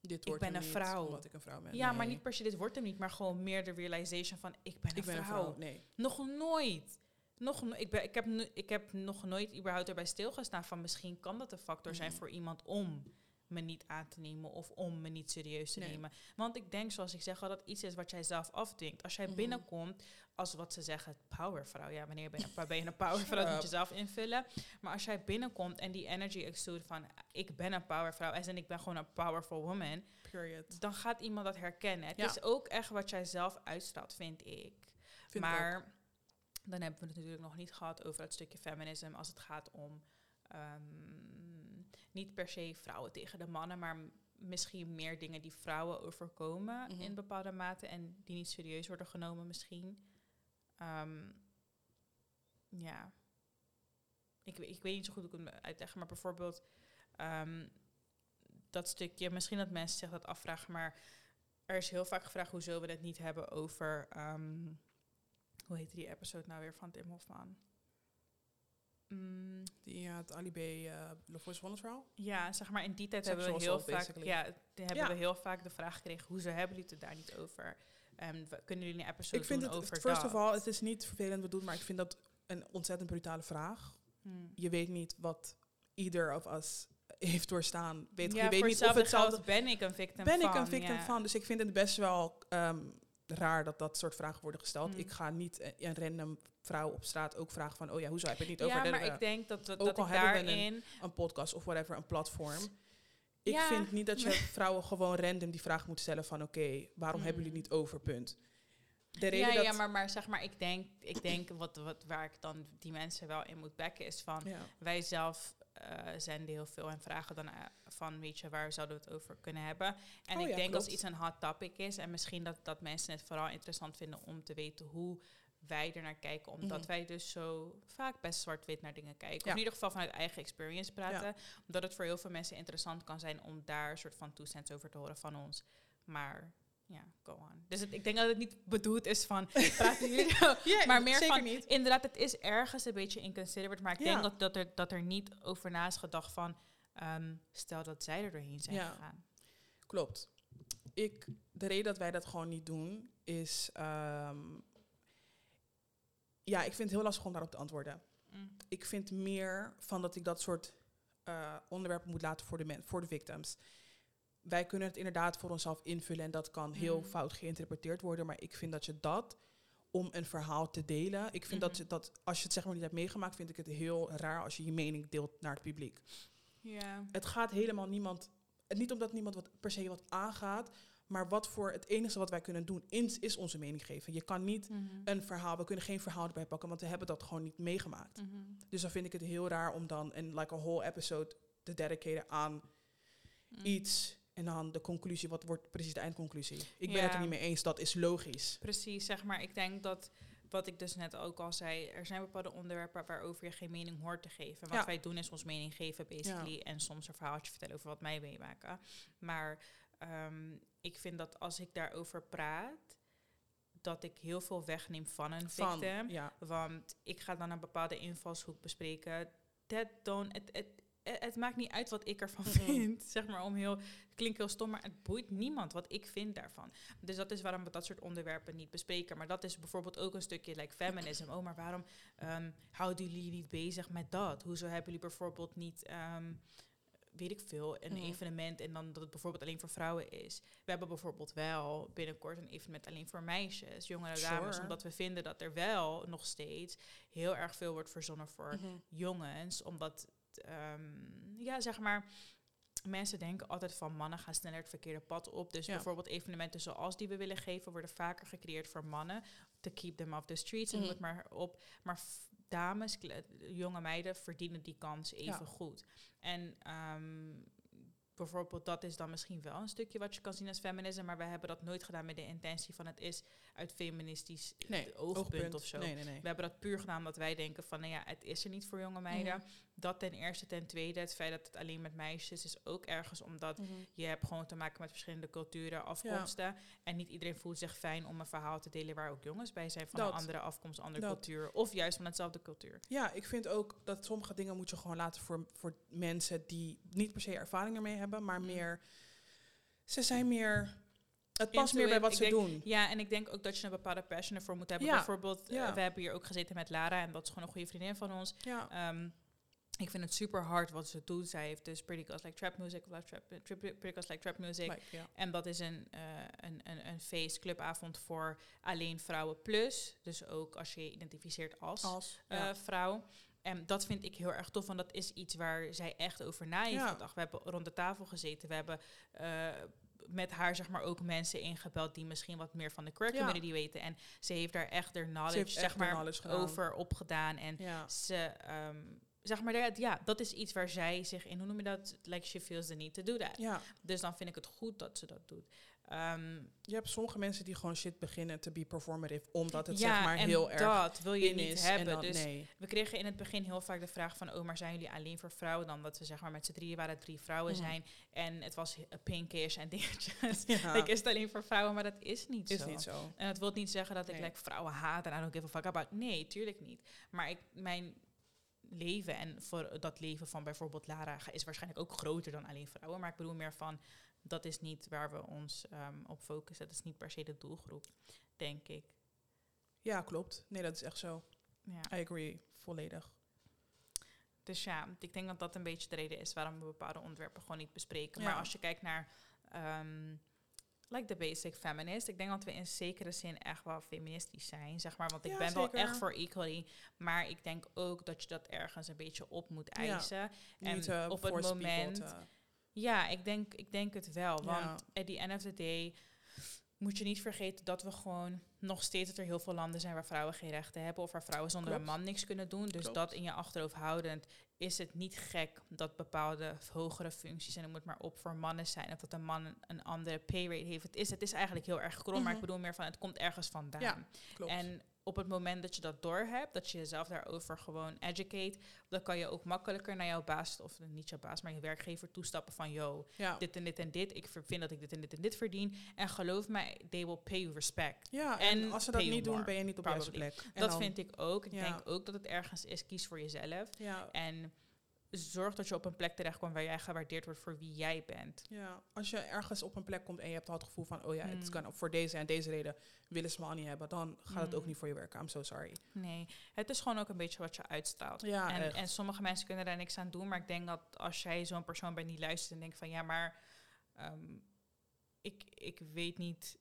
Dit Ik wordt ben hem een niet, vrouw. Omdat ik een vrouw ben. ja, maar niet per se dit wordt hem niet, maar gewoon meer de realization van ik ben een, Ik ben een vrouw. Nee. Nog nooit. Nog, no- ik, ben, ik, heb ik heb nog nooit überhaupt erbij stilgestaan van misschien kan dat een factor zijn voor iemand om me niet aan te nemen of om me niet serieus te Nee. nemen. Want ik denk, zoals ik zeg, al dat iets is wat jij zelf afdwingt. Als jij Mhm. binnenkomt als wat ze zeggen, powervrouw. Ja, wanneer ben je, ben je een powervrouw? Dat moet je zelf invullen. Maar als jij binnenkomt en die energy exude van ik ben een powervrouw en ik ben gewoon een powerful woman, Period. dan gaat iemand dat herkennen. Het Ja. is ook echt wat jij zelf uitstraalt, vind ik. Vind ik ook. maar dan hebben we het natuurlijk nog niet gehad over het stukje feminisme als het gaat om ehm, niet per se vrouwen tegen de mannen, maar misschien meer dingen die vrouwen overkomen Mhm. in bepaalde mate en die niet serieus worden genomen misschien. Ehm, ja. Ik, ik weet niet zo goed hoe ik het uitleggen, maar bijvoorbeeld ehm, dat stukje, misschien dat mensen zich dat afvragen, maar er is heel vaak gevraagd hoezo we het niet hebben over, ehm, hoe heet die episode nou weer van Tim Hofman? Mm, Die ja, het Ali B. Uh, Le Voice verhaal. ja, zeg maar in die tijd hebben we heel vaak, basically. ja, hebben Ja. we heel vaak de vraag gekregen, hoezo hebben jullie het daar niet over? En we- kunnen jullie een episode Ik vind het, over first dat? of all, het is niet vervelend bedoeld, maar ik vind dat een ontzettend brutale vraag. Hmm. Je weet niet wat ieder of us heeft doorstaan. Weet, ja, je weet niet of hetzelfde ben ik een victim ben van. ik een victim ja. van. Dus ik vind het best wel ehm, raar dat dat soort vragen worden gesteld. Ik ga niet een random vrouw op straat ook vragen van... oh ja, hoezo heb je het niet over Ja, maar de- ik denk dat, dat al ik hebben we een- daarin... een podcast of whatever, een platform. Ik Ja. vind niet dat je vrouwen gewoon random die vraag moet stellen van... oké, waarom hebben jullie het niet over, punt. De reden Ja, dat... ja maar, maar zeg maar, ik denk, ik denk wat, wat, waar ik dan die mensen wel in moet backen is van... Ja. Wij zelf eh zenden heel veel en vragen dan eh, van, weet je, waar zouden we het over kunnen hebben? En Oh ik ja, denk als klopt. iets een hot topic is en misschien dat, dat mensen het vooral interessant vinden om te weten hoe wij er naar kijken, omdat Mhm. wij dus zo vaak best zwart-wit naar dingen kijken. Of Ja. in ieder geval vanuit eigen experience praten. Omdat het voor heel veel mensen interessant kan zijn om daar een soort van toestand over te horen van ons. Maar ja, go on. Dus het- ik denk dat het niet bedoeld is van praten jullie Ja, maar meer van, niet. inderdaad, het is ergens een beetje inconsiderate. Maar ik Ja. denk dat, dat, er, dat er niet over na is gedacht van... ehm, stel dat zij er doorheen zijn Ja. gegaan. Klopt. Ik, de reden dat wij dat gewoon niet doen is... ehm, ja, ik vind het heel lastig om daarop te antwoorden. Mm. Ik vind meer van dat ik dat soort eh, onderwerpen moet laten voor de, men, voor de victims. Wij kunnen het inderdaad voor onszelf invullen en dat kan heel Mhm. fout geïnterpreteerd worden. Maar ik vind dat je dat, om een verhaal te delen... Ik vind dat, Mhm. je dat, als je het zeg maar niet hebt meegemaakt... vind ik het heel raar als je je mening deelt naar het publiek. Ja. Het gaat helemaal niemand... Niet omdat niemand wat per se wat aangaat... Maar wat voor het enige wat wij kunnen doen is, is onze mening geven. Je kan niet Mhm. een verhaal, we kunnen geen verhaal erbij pakken, want we hebben dat gewoon niet meegemaakt. Dus dan vind ik het heel raar om dan een like a whole episode te dedicaten aan Mm. iets en dan de conclusie, wat wordt precies de eindconclusie? Ik ben Ja. het er niet mee eens, dat is logisch. Precies, zeg maar. Ik denk dat, wat ik dus net ook al zei... er zijn bepaalde onderwerpen waarover je geen mening hoort te geven. Wat Ja. wij doen is ons mening geven, basically. En soms een verhaaltje vertellen over wat mij meemaken. Maar ehm, ik vind dat als ik daarover praat... dat ik heel veel wegneem van een Van, victim. ja, Want ik ga dan een bepaalde invalshoek bespreken. That don't, het, het maakt niet uit wat ik ervan vind. Zeg maar om heel. Het klinkt heel stom, maar het boeit niemand wat ik vind daarvan. Dus dat is waarom we dat soort onderwerpen niet bespreken. Maar dat is bijvoorbeeld ook een stukje like feminism. Oh, maar waarom ehm, houden jullie niet bezig met dat? Hoezo hebben jullie bijvoorbeeld niet. ehm, weet ik veel, een Mhm. evenement en dan dat het bijvoorbeeld alleen voor vrouwen is. We hebben bijvoorbeeld wel binnenkort een evenement alleen voor meisjes, jongere dames, omdat we vinden dat er wel nog steeds heel erg veel wordt verzonnen voor Mhm. jongens, omdat, ehm, ja, zeg maar, mensen denken altijd van mannen gaan sneller het verkeerde pad op. Dus Ja. bijvoorbeeld evenementen zoals die we willen geven, worden vaker gecreëerd voor mannen, to keep them off the streets, en Mhm. het maar op. Maar dames, jonge meiden, verdienen die kans even Ja. goed. En ehm, bijvoorbeeld dat is dan misschien wel een stukje wat je kan zien als feminisme, maar wij hebben dat nooit gedaan met de intentie van het is uit feministisch Nee, oogpunt, of zo. Nee, nee. We hebben dat puur gedaan omdat wij denken van, nou ja, het is er niet voor jonge meiden. Mhm. dat ten eerste. Ten tweede, het feit dat het alleen met meisjes is ook ergens omdat Mhm. je hebt gewoon te maken met verschillende culturen, afkomsten. En niet iedereen voelt zich fijn om een verhaal te delen waar ook jongens bij zijn van Dat. een andere afkomst, andere Dat. cultuur. Of juist van hetzelfde cultuur. Ja, ik vind ook dat sommige dingen moet je gewoon laten voor, voor mensen die niet per se ervaring ermee hebben, maar Mm. meer. Ze zijn meer. Het past meer bij wat ze denk- doen. Ja, en ik denk ook dat je een bepaalde passion ervoor moet hebben. Ja. Bijvoorbeeld, eh, we hebben hier ook gezeten met Lara en dat is gewoon een goede vriendin van ons. Ja, Ehm, ik vind het super hard wat ze doet. Zij heeft dus Pretty Girls Like Trap Music, of Trap, eh, Trip- Pretty Girls Like Trap Music. like. En dat is een, eh, een, een, een feest, clubavond voor alleen vrouwen plus. Dus ook als je je identificeert als, Als. eh, Ja. vrouw. En dat vind ik heel erg tof, want dat is iets waar zij echt over na heeft Ja. gedacht. We hebben rond de tafel gezeten. We hebben eh, met haar zeg maar ook mensen ingebeld die misschien wat meer van de queer Ja. community weten. En ze heeft daar echt haar knowledge, echt zeg maar, knowledge over opgedaan. En ja. ze, ehm, zeg maar, ja, ja, dat is iets waar zij zich in, hoe noem je dat? Like she feels the need to do that. ja. Dus dan vind ik het goed dat ze dat doet. Ehm, Je hebt sommige mensen die gewoon shit beginnen te be performative, omdat het ja, zeg maar en heel erg dat wil je niet hebben. dan- dus nee. we kregen in het begin heel vaak de vraag van... oh, maar zijn jullie alleen voor vrouwen dan? Dat we zeg maar met z'n drieën waren, drie vrouwen zijn. En het was pinkish en dingetjes. Ja, Ik is het alleen voor vrouwen, maar dat is niet is zo. niet zo. En dat wil niet zeggen dat ik like, vrouwen haat en I don't give a fuck about. Nee, tuurlijk niet. Maar ik, mijn leven en voor dat leven van bijvoorbeeld Lara is waarschijnlijk ook groter dan alleen vrouwen. Maar ik bedoel meer van, dat is niet waar we ons ehm, op focussen. Dat is niet per se de doelgroep, denk ik. Ja, klopt. Nee, dat is echt zo. Ja. I agree, volledig. Dus ja, ik denk dat dat een beetje de reden is waarom we bepaalde onderwerpen gewoon niet bespreken. Ja. Maar als je kijkt naar ehm, like the basic feminist, ik denk dat we in zekere zin echt wel feministisch zijn, zeg maar. Want ik Ja, ben wel echt voor equality, maar ik denk ook dat je dat ergens een beetje op moet Ja. eisen. En Niet eh, op het people moment- te- Ja, ik denk, ik denk het wel. Want at the end of the day moet je niet vergeten dat we gewoon nog steeds dat er heel veel landen zijn waar vrouwen geen rechten hebben of waar vrouwen zonder Klopt. een man niks kunnen doen. Dus Klopt. dat in je achterhoofd houdend is het niet gek dat bepaalde hogere functies en noem het maar op voor mannen zijn of dat een man een, andere pay rate heeft. Het is, het is eigenlijk heel erg krom, maar ik Mhm. bedoel meer van het komt ergens vandaan. Ja, Klopt. En op het moment dat je dat doorhebt, dat je jezelf daarover gewoon educate, dan kan je ook makkelijker naar jouw baas, of niet jouw baas, maar je werkgever toestappen van, yo, ja. dit en dit en dit. Ik vind dat ik dit en dit en dit verdien. En geloof mij, they will pay you respect. ja, en, en als ze dat niet doen, more, ben je niet op de juiste plek. En dat dan- vind ik ook. Ik Ja. denk ook dat het ergens is, kies voor jezelf. Ja, En zorg dat je op een plek terechtkomt waar jij gewaardeerd wordt voor wie jij bent. ja, als je ergens op een plek komt en je hebt al het gevoel van, oh ja, het Mm. kan voor deze en deze reden willen ze me al niet hebben, dan gaat het ook Mm. niet voor je werken. I'm so sorry. Nee, het is gewoon ook een beetje wat je uitstraalt. Ja, en, en sommige mensen kunnen daar niks aan doen. Maar ik denk dat als jij zo'n persoon bent die luistert en denkt van ja, maar ehm, ik, ik weet niet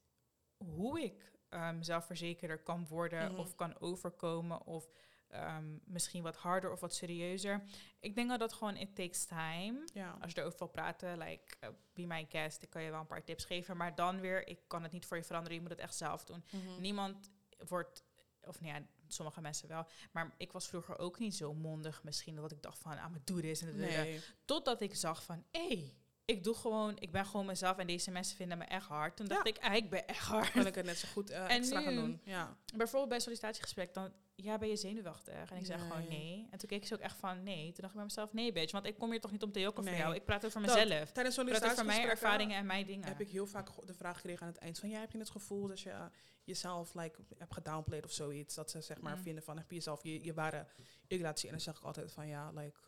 hoe ik ehm zelfverzekerder kan worden Mhm. of kan overkomen of ehm, misschien wat harder of wat serieuzer. Ik denk dat dat gewoon it takes time. ja. Als je erover wil praten, like uh, be my guest, ik kan je wel een paar tips geven. Maar dan weer, ik kan het niet voor je veranderen, je moet het echt zelf doen. Mhm. Niemand wordt, of nou ja, sommige mensen wel. Maar ik was vroeger ook niet zo mondig misschien. Dat ik dacht van, ah, maar doe dit. En. Nee. Totdat ik zag van, hé, hey, ik doe gewoon, ik ben gewoon mezelf. En deze mensen vinden me echt hard. Toen dacht Ja. ik, ah, ik ben echt hard. Kan ik het net zo goed eh, En extra gaan nu- doen. Ja. Bijvoorbeeld bij sollicitatiegesprek, dan, ja, ben je zenuwachtig? En ik zeg gewoon Nee. En toen keek ze ook echt van, nee. Toen dacht ik bij mezelf, nee, bitch. Want ik kom hier toch niet om te jokken Nee. voor jou. Ik praat over Dat- mezelf. Tijdens Ik praat over mijn sollicitatiegesprekken ervaringen en mijn dingen. heb ik heel vaak de vraag gekregen aan het eind van, ja, heb je het gevoel dat je eh, jezelf like, hebt gedownplayed of zoiets? Dat ze zeg maar Mm. vinden van, heb je jezelf je, je ware ik laten zien? En dan zeg ik altijd van, ja, like,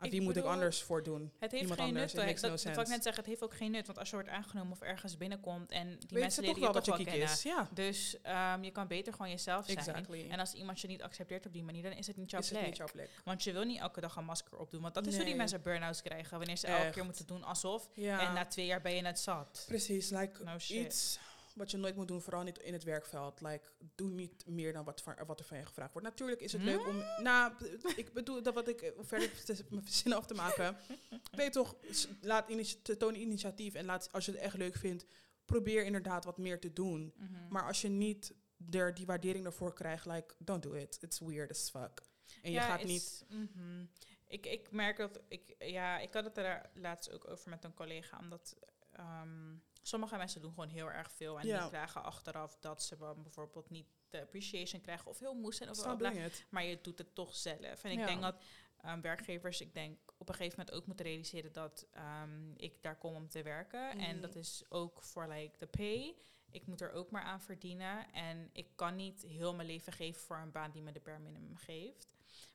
aan Ik wie moet ik anders voor doen? Het heeft Iemand geen anders. nut. Makes Dat, no dat wil ik net zeggen, het heeft ook geen nut. Want als je wordt aangenomen of ergens binnenkomt en die Weet mensen leren je wat toch je wel kennen. is? Ja, Dus ehm, je kan beter gewoon jezelf zijn. exactly. En als iemand je niet accepteert op die manier, dan is het niet jouw is het plek. niet jouw plek? Want je wil niet elke dag een masker opdoen. Want dat is hoe die mensen burn-outs krijgen. Wanneer ze elke keer moeten doen alsof. Ja, En na twee jaar ben je net zat. precies. Like, No shit. iets wat je nooit moet doen, vooral niet in het werkveld. Like, doe niet meer dan wat, van, wat er van je gevraagd wordt. Natuurlijk is het leuk om... Nou, b- ik bedoel dat wat ik verder mijn zinnen af te maken. Weet toch, laat initi- toon initiatief. En laat, als je het echt leuk vindt, probeer inderdaad wat meer te doen. Mhm. Maar als je niet er die waardering ervoor krijgt, like, don't do it. It's weird as fuck. En je gaat niet... mhm. ik, ik merk dat ik, ja, ik had het er laatst ook over met een collega, omdat ehm, sommige mensen doen gewoon heel erg veel en Ja. die krijgen achteraf dat ze bijvoorbeeld niet de appreciation krijgen of heel moe zijn of it. maar je doet het toch zelf. En ik Ja. denk dat ehm, werkgevers, ik denk, op een gegeven moment ook moeten realiseren dat ehm, ik daar kom om te werken. En Mhm. dat is ook voor like de pay. Ik moet er ook maar aan verdienen. En ik kan niet heel mijn leven geven voor een baan die me de bare minimum geeft.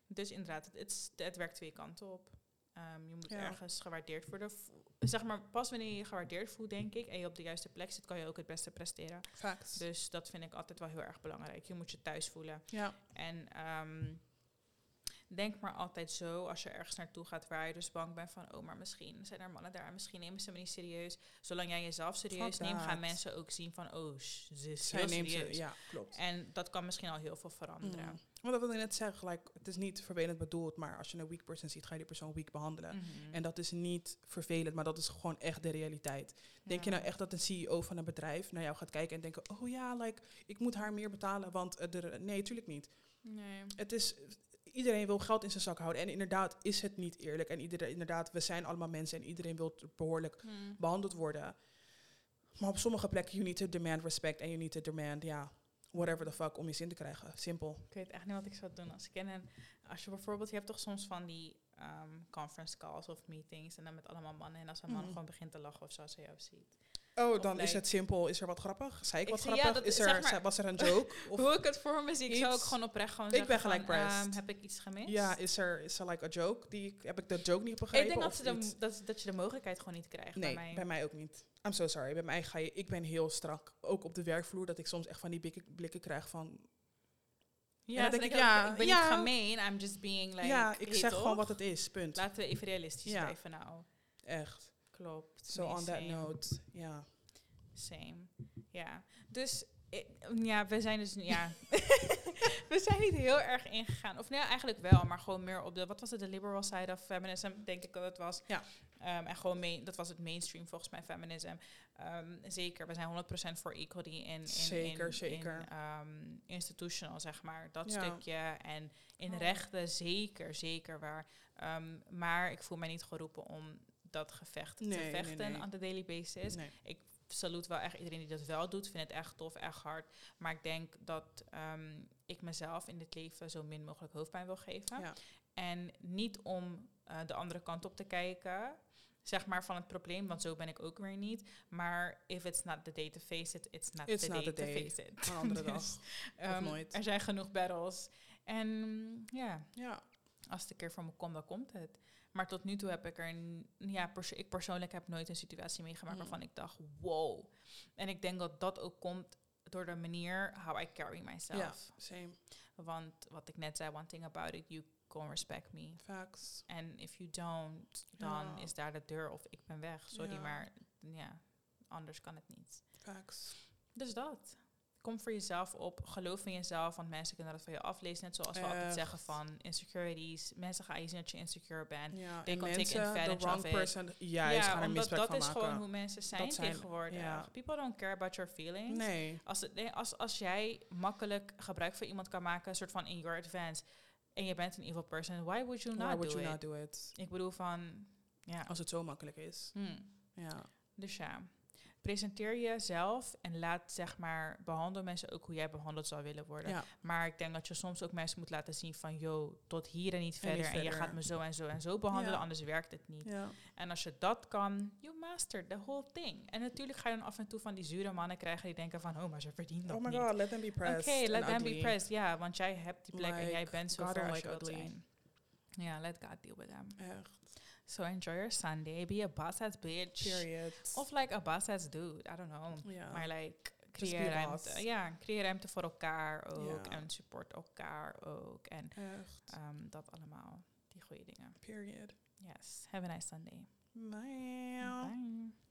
Dus inderdaad, het, het werkt twee kanten op. Ehm, je moet Ja. ergens gewaardeerd worden. Zeg maar, pas wanneer je je gewaardeerd voelt, denk ik, en je op de juiste plek zit, kan je ook het beste presteren. Facts. Dus dat vind ik altijd wel heel erg belangrijk. Je moet je thuis voelen. ja. En ehm, denk maar altijd zo, als je ergens naartoe gaat waar je dus bang bent van, oh, maar misschien zijn er mannen daar, misschien nemen ze me niet serieus. Zolang jij jezelf serieus neemt, gaan mensen ook zien van, oh, ze is heel ze, serieus. ja, klopt. En dat kan misschien al heel veel veranderen. Mm. Want dat wil ik net zeggen, like, het is niet vervelend bedoeld, maar als je een weak person ziet, ga je die persoon weak behandelen. Mhm. En dat is niet vervelend, maar dat is gewoon echt de realiteit. Denk je nou echt dat een CEO van een bedrijf naar jou gaat kijken en denken, oh ja, like, ik moet haar meer betalen, want eh, er, nee, tuurlijk niet. Nee. Het is, iedereen wil geld in zijn zak houden en inderdaad is het niet eerlijk. En iedereen, inderdaad, we zijn allemaal mensen en iedereen wil behoorlijk Mm. behandeld worden. Maar op sommige plekken, you need to demand respect en you need to demand, ja, whatever the fuck, om je zin te krijgen. Simpel. Ik weet echt niet wat ik zou doen als ik ken. En als je bijvoorbeeld, je hebt toch soms van die ehm, conference calls of meetings en dan met allemaal mannen. En als een man Mhm. gewoon begint te lachen of zo als hij jou ziet. Oh, Of dan is het simpel. Is er wat grappig? Zei ik, Ik wat ja, grappig? dat is er, maar- was er een joke? Of, Hoe ik het voor me zie, ik zou ook gewoon oprecht gewoon Ik ben gelijk van, ehm, heb ik iets gemist? ja, is er, is er like a joke? Die, ik- heb ik de joke niet ik begrepen? denk dat, ze de, dat, dat je de mogelijkheid gewoon niet krijgt Nee, bij mij. ook niet. I'm so sorry. Bij mij ga je... Ik ben heel strak. Ook op de werkvloer. Dat ik soms echt van die blikken, blikken krijg van... Ja, dan denk ik, ja, ik ben ja. niet gemeen, I'm just being like... ja, ik zeg toch? gewoon wat het is. Punt. Laten we even realistisch Ja. blijven nou. Echt. Klopt. So Nee, on that note. Ja. Same. Ja. Dus eh, ja, we zijn dus ja. we zijn niet heel erg ingegaan. Of nee, eigenlijk wel, maar gewoon meer op de wat was het, de liberal side of feminism, denk ik dat het was. Ja. Ehm, en gewoon main, dat was het mainstream volgens mij feminism. Ehm, zeker, we zijn 100% voor equality in, in Zeker, in, zeker. in, ehm, institutional zeg maar dat Ja. stukje en in Oh. rechten zeker zeker waar. Ehm, maar ik voel mij niet geroepen om dat gevecht Nee, te nee, vechten nee. on the daily basis Nee. salut wel echt iedereen die dat wel doet. Vind het echt tof, echt hard. Maar ik denk dat ehm, ik mezelf in dit leven zo min mogelijk hoofdpijn wil geven. Ja. En niet om eh, de andere kant op te kijken, zeg maar, van het probleem. Want zo ben ik ook weer niet. Maar if it's not the day to face it, it's not It's the not day the to face it. Een andere dag. Dus, ehm, nooit. Er zijn genoeg battles. En ja, Ja. als het een keer voor me komt, dan komt het. Maar tot nu toe heb ik er, ja, ik persoonlijk heb nooit een situatie meegemaakt Mm. waarvan ik dacht, wow. En ik denk dat dat ook komt door de manier how I carry myself. Ja. Same. Want wat ik net zei, one thing about it, you can respect me. Facts. En if you don't, dan Ja. is daar de deur of ik ben weg. Sorry, Ja. maar ja, anders kan het niet. Facts. Dus dat. Kom voor jezelf op. Geloof in jezelf. Want mensen kunnen dat van je aflezen. Net zoals we altijd zeggen van insecurities. Mensen gaan je zien dat je insecure bent. Ja, They can take mensen, advantage wrong of it. person, er omdat misbruik dat is maken. gewoon hoe mensen zijn, zijn- tegenwoordig. ja. People don't care about your feelings. Nee. Als, het, nee, als, als jij makkelijk gebruik van iemand kan maken, een soort van in your advance, en je bent een evil person, why would you not Why would do you it? not do it? Ik bedoel van, ja. Als het zo makkelijk is. Hmm. Ja. Dus ja, presenteer jezelf en laat zeg maar, behandel mensen ook hoe jij behandeld zou willen worden. ja. Maar ik denk dat je soms ook mensen moet laten zien van, yo, tot hier en niet En verder. niet En je gaat me zo en zo en zo behandelen, Ja. anders werkt het niet. Ja. En als je dat kan, you master the whole thing. En natuurlijk ga je dan af en toe van die zure mannen krijgen die denken van, oh, maar ze verdienen dat Oh my niet. god, let them be Oké, pressed. let them be pressed. Ja, want jij hebt die plek en jij bent zo ver als je like wilt ugly. zijn. Ja, let God deal with them. Echt. So enjoy your Sunday. Be a boss ass bitch. Period. Of like a boss ass dude. I don't know. ja. Maar like, creëer ruimte. Ja, creëer ruimte voor elkaar ook. En support elkaar ook. En ehm, dat allemaal. Die goede dingen. Period. Yes. Have a nice Sunday. Bye. Bye.